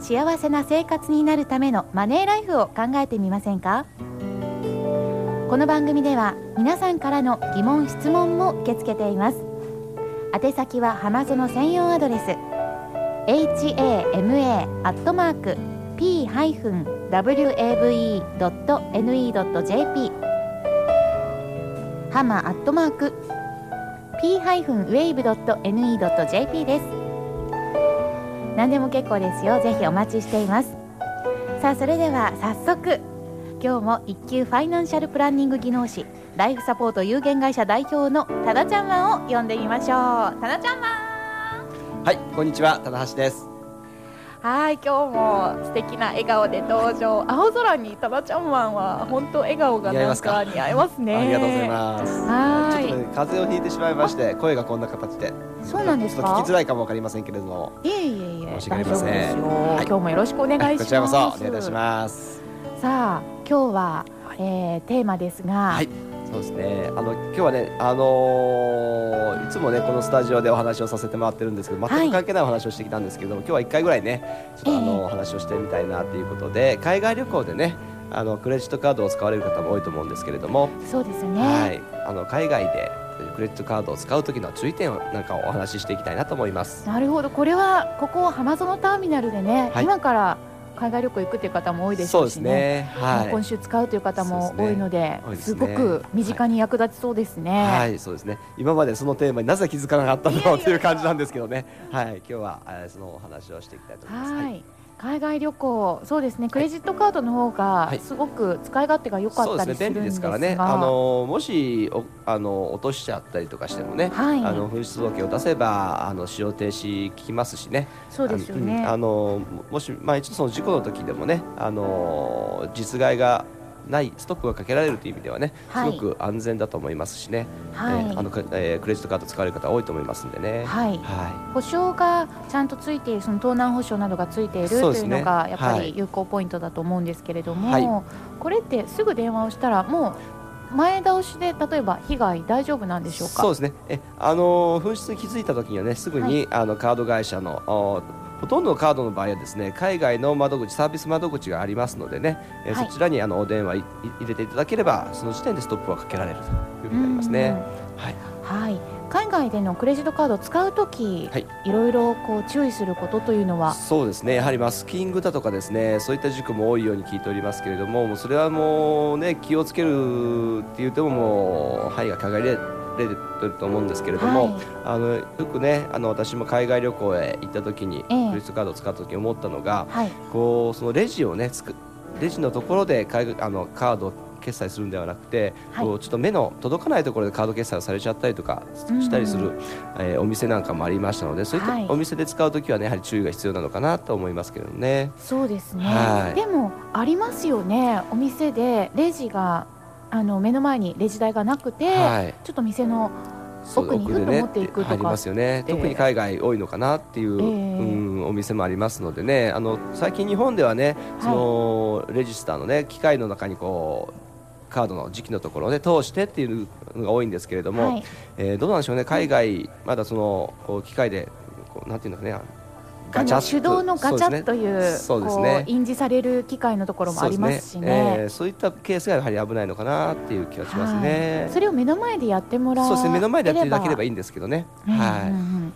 幸せな生活になるためのマネーライフを考えてみませんか？この番組では皆さんからの疑問質問も受け付けています。宛先は浜園専用アドレス hama.p-wave.ne.jp ハマアットマーク p-wave.ne.jp です。何でも結構ですよ。ぜひお待ちしています。さあそれでは早速今日も一級ファイナンシャルプランニング技能士ライフサポート有限会社代表の多田ちゃんマンを呼んでみましょう。多田ちゃんマンはいこんにちは。多田橋です。はい今日も素敵な笑顔で登場。青空にタラちゃんマンは本当笑顔がなんか似合いますね。ありがとうございます。はい。ちょっと、ね、風邪をひいてしまいまして声がこんな形で。そうなんですか？聞きづらいかもわかりませんけれども。いえい申し訳ありません、はい、今日もよろしくお願いします。こちらこそお願いいたします。さあ今日は、はい、えー、テーマですが、はい。そうですね。あの今日はね、あのー、いつもねこのスタジオでお話をさせてもらってるんですけど全く関係ないお話をしてきたんですけども、はい、今日は1回ぐらいねちょっとあの、お話をしてみたいなということで海外旅行でねあのクレジットカードを使われる方も多いと思うんですけれども。そうですね、はい、あの海外でクレジットカードを使う時の注意点をなんかお話ししていきたいなと思います。なるほど。これはここ浜園ターミナルでね、はい、今から海外旅行行くという方も多いですし、ね、ね、はい、今週使うという方も多いので、すね、すごく身近に役立ちそうですね、はい、はい、そうですね。今までそのテーマになぜ気づかなかったの？という感じなんですけどね。はい、今日はそのお話をしていきたいと思います。はい海外旅行、そうですね、クレジットカードの方がすごく使い勝手が良かったりするんですが、はい、ね、あのもしおあの落としちゃったりとかしてもね、はい、あの紛失届を出せばあの使用停止聞きますしね、そうですよね。あのもしまあ一度その事故の時でもね、あの実害がないストップがかけられるという意味ではね、はい、すごく安全だと思いますしね、はい、えー、あのえー、クレジットカード使われる方多いと思いますんでね、はい、はい、保証がちゃんとついているその盗難保証などがついている、ね、というのがやっぱり有効ポイントだと思うんですけれども、はい、これってすぐ電話をしたらもう前倒しで例えば被害大丈夫なんでしょうか？そうですね。えあの紛失に気づいた時にはねすぐに、はい、あのカード会社のほとんどのカードの場合はですね海外の窓口サービス窓口がありますのでね、え、はい、そちらにあのお電話入れていただければその時点でストップはかけられるというふうになりますね。はい、はい、海外でのクレジットカードを使うとき、はい、いろいろこう注意することというのは？そうですね。やはりマスキングだとかですねそういった事故も多いように聞いておりますけれどもそれはもうね気をつけるって言ってももう範囲が限られれてると思うんですけれども、はい、あのよくねあの私も海外旅行へ行った時に、クレジットカードを使った時に思ったのが、はい、こうそのレジをねつくレジのところであのカードを決済するんではなくて、はい、こうちょっと目の届かないところでカード決済をされちゃったりとかしたりする、うん、えー、お店なんかもありましたのでそういったお店で使う時はねやはり注意が必要なのかなと思いますけどね。そうですね、はい、でもありますよね。お店でレジがあの目の前にレジ台がなくて、はい、ちょっと店の奥にふっと持っていくとか、ね、りますよね。特に海外多いのかなっていう、えー、うん、お店もありますのでね。あの最近日本ではねその、はい、レジスターのね機械の中にこうカードの時期のところを、ね、通してっていうのが多いんですけれども、はい、えー、どうなんでしょうね。海外まだそのこう機械でこうなんていうのかねあの手動のガチャというそうですね。印字される機械のところもありますしね。そう、ね。えー、そういったケースがやはり危ないのかなっていう気がしますね、はい、それを目の前でやってもらそうですね。目の前でやっていただければいいんですけどね、はい、うんうん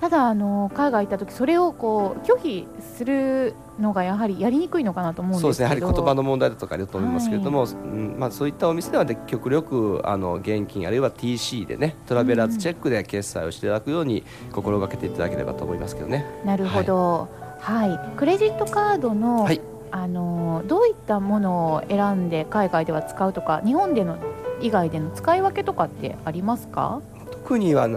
ただあの海外行った時それをこう拒否するのがやはりやりにくいのかなと思うんですけど。そうですね。やはり言葉の問題だとかあると思いますけれども、はい、うん。まあ、そういったお店では、ね、極力あの現金あるいは TC でねトラベラーズチェックで決済をしていただくように心がけていただければと思いますけどね。なるほど、はい、はい、クレジットカードの、はい、あのどういったものを選んで海外では使うとか日本での以外での使い分けとかってありますか？特には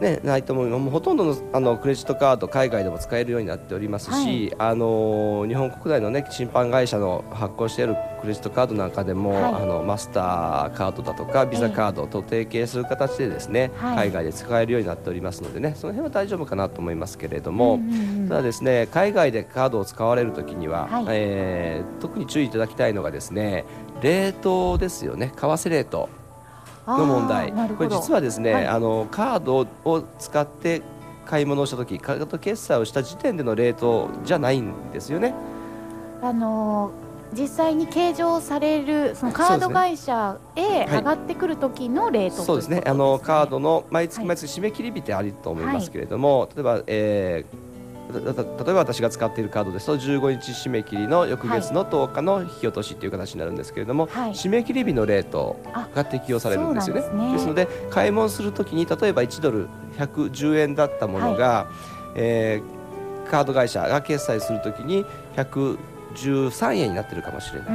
ね、ないと思うもうほとんどのあのクレジットカード海外でも使えるようになっておりますし、はい、あの日本国内の、ね、審判会社の発行しているクレジットカードなんかでも、はい。あのマスターカードだとかビザカードと提携する形でですね、はい。海外で使えるようになっておりますのでねその辺は大丈夫かなと思いますけれども、うんうんうんただですね海外でカードを使われるときには、はい。えー特に注意いただきたいのがですねレートですよね。為替レートの問題。これ実はですね、はい。あのカードを使って買い物をしたときカード決済をした時点でのレートじゃないんですよね。あのー実際に計上されるそのカード会社へはい。上がってくる時のレートそうですね。といあのカードの毎月はい。毎月締め切り日ってあると思いますけれども、例えば、えー例えば私が使っているカードですと15日締め切りの翌月の10日の引き落としという形になるんですけれども、はい締め切り日のレートが適用されるんですよね。あそうなんですねので買い物するときに例えば1ドル110円だったものが、えーカード会社が決済するときに113円になってるかもしれない。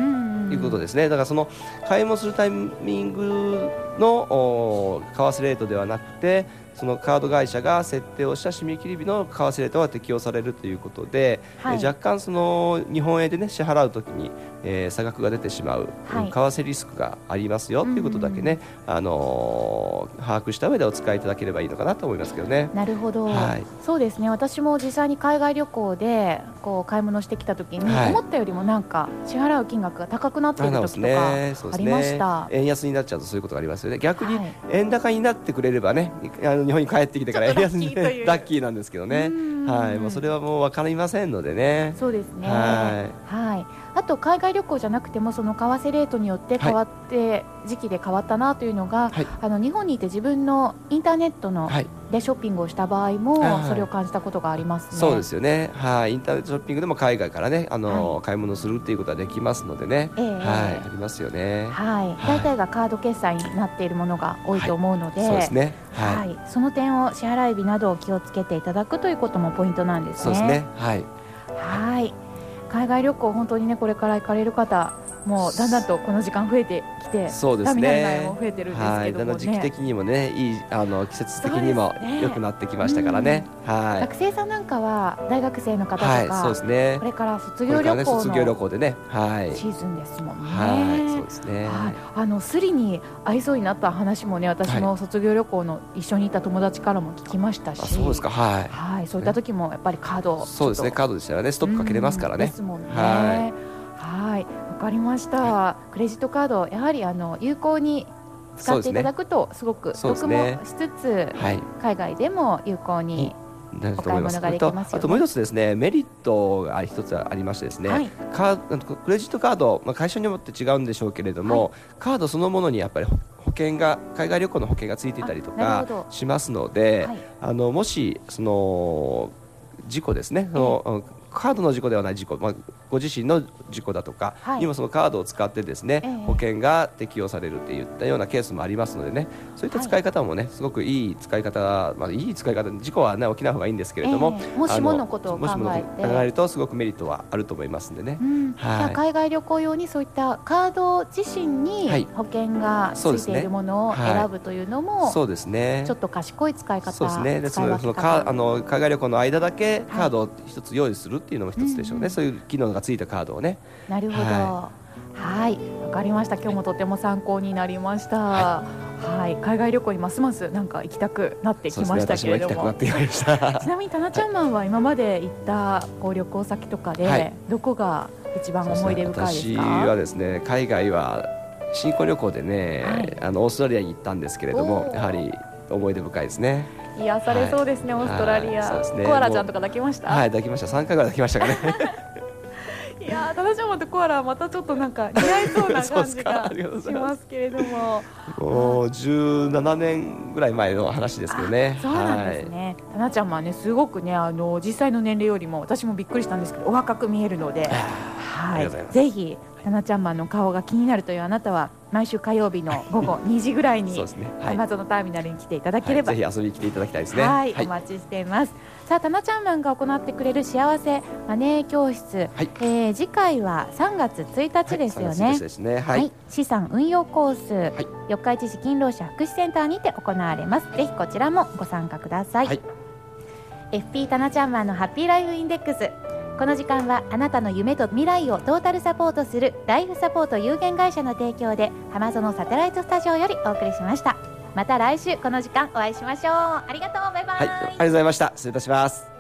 ということですね。だからその買い物するタイミングのお為替レートではなくて、そのカード会社が設定をした締め切り日の為替レートが適用されるということで、はい。えー若干その日本円でね支払うときに、えー差額が出てしまう、はい為替リスクがありますよということだけね、あのー把握した上でお使いいただければいいのかなと思いますけどね。なるほど、はいそうですね私も実際に海外旅行でこう買い物してきた時に、はい思ったよりもなんか支払う金額が高くなっている時とかありましたね。円安になっちゃうとそういうことがありますよね。逆にはい円高になってくれればね、あの日本に帰ってきてから円安にラッキーなんですけどね。うんはい、もうそれはもう分かりませんのでね。そうですね。ははい。あと海外旅行じゃなくてもその為替レートによって変わって、時期で変わったなというのが、はいあの日本にいて自分のインターネットのはい、でショッピングをした場合も、はいそれを感じたことがありますね。そうですよね。はい、インターネットショッピングでも海外からね、あの、は買い物するっていうことはできますのでね。ええはい、ありますよね。はい。はい大体がカード決済になっているものが多いと思うので、そうですね。はい、はい、その点を支払い日などを気をつけていただくということもポイントなんですね。そうですね。はい、はい。海外旅行本当にねこれから行かれる方もうだんだんとこの時間増えてきて、そうですねも。増えてるんですはい、けどもだんだん時期ね。的にもね、いいあの季節的にも良くなってきましたからね。はい。学生さんなんかは大学生の方とか、はい、そうですねこ。れから卒業旅行卒業旅の行でね。はい。シーズンですもんね。はい、そうですね。はい、あのスリに合いそうになった話もね私も卒業旅行の一緒にいた友達からも聞きましたし、あ、そうですか。はい。はい、そういった時もやっぱりカードをそうですね。カードでしたらね、ストップかけれますからうんでね。すもんね。ははい、わかりました。クレジットカードやはりあの有効に使っていただくとすごく得もねしつつ、はい。海外でも有効に、なると思います。お買い物ができますよね。あともう一つですね、メリットが一つありましてですね、はい。カードクレジットカード、まあ、会社によって違うんでしょうけれども、カードそのものにやっぱり保保険が海外旅行の保険がついていたりとかしますので、はい。あのもしその事故ですね、そのうんカードの事故ではない事故、まあ、ご自身の事故だとかはい。にもそのカードを使ってですね、ええ。保険が適用されるっていったようなケースもありますのでね。そういった使い方もね、すごくいい使い方、まあ、いい使い方事故は、ね、起きない方がいいんですけれども、ええ。もしものことを考えるとすごくメリットはあると思いますんでね。うん。は海外旅行用にそういったカード自身にはい。保険がついているものを選ぶというのもそうですね。ちょっと賢い使い方そうですね。でそのその使い分け方カあの海外旅行の間だけカードを一つ用意するっていうのも一つでしょうね。うんうん。そういう機能がついたカードをね。なるほど。はい、わかりました。今日もとても参考になりました。はい、海外旅行にますますなんか行きたくなってきましたけれども。ねも行きたくなってきました。ちなみにタナちゃんマンは今まで行ったこう旅行先とかで、はいどこが一番思い出深いです私。はですね海外は新婚旅行でね、はいあのオーストラリアに行ったんですけれどもやはり思い出深いですね。癒されそうですね、はいオーストラリア、そうですねコアラちゃんとか抱きました。はい抱きました三回ぐらい抱きましたかね。いやー、タナちゃんマンとコアラはまたちょっとなんか似合いそうな感じがしますけれども。もう17年ぐらい前の話ですけどね。あそうなんですね。タナちゃんはねすごくねあの実際の年齢よりも私もびっくりしたんですけどお若く見えるので、あはいぜひタナちゃんマンの顔が気になるというあなたは毎週火曜日の午後 2時ぐらいに。はい。アマゾンのターミナルに来ていただければ、はいぜひ遊びに来ていただきたいですね。はい、お待ちしています。さあ、タナちゃんマンが行ってくれる幸せマネー教室、はいえー次回は3月1日ですよね。はいそうですね。はい。資産運用コース、四日市市勤労者福祉センターにて行われます。ぜひこちらもご参加ください。はい FP タナちゃんマンのハッピーライフインデックス。この時間はあなたの夢と未来をトータルサポートするライフサポート有限会社の提供で浜園サテライトスタジオよりお送りしました。また来週この時間お会いしましょう。ありがとう。バイバイ、はい、ありがとうございました。失礼いたします。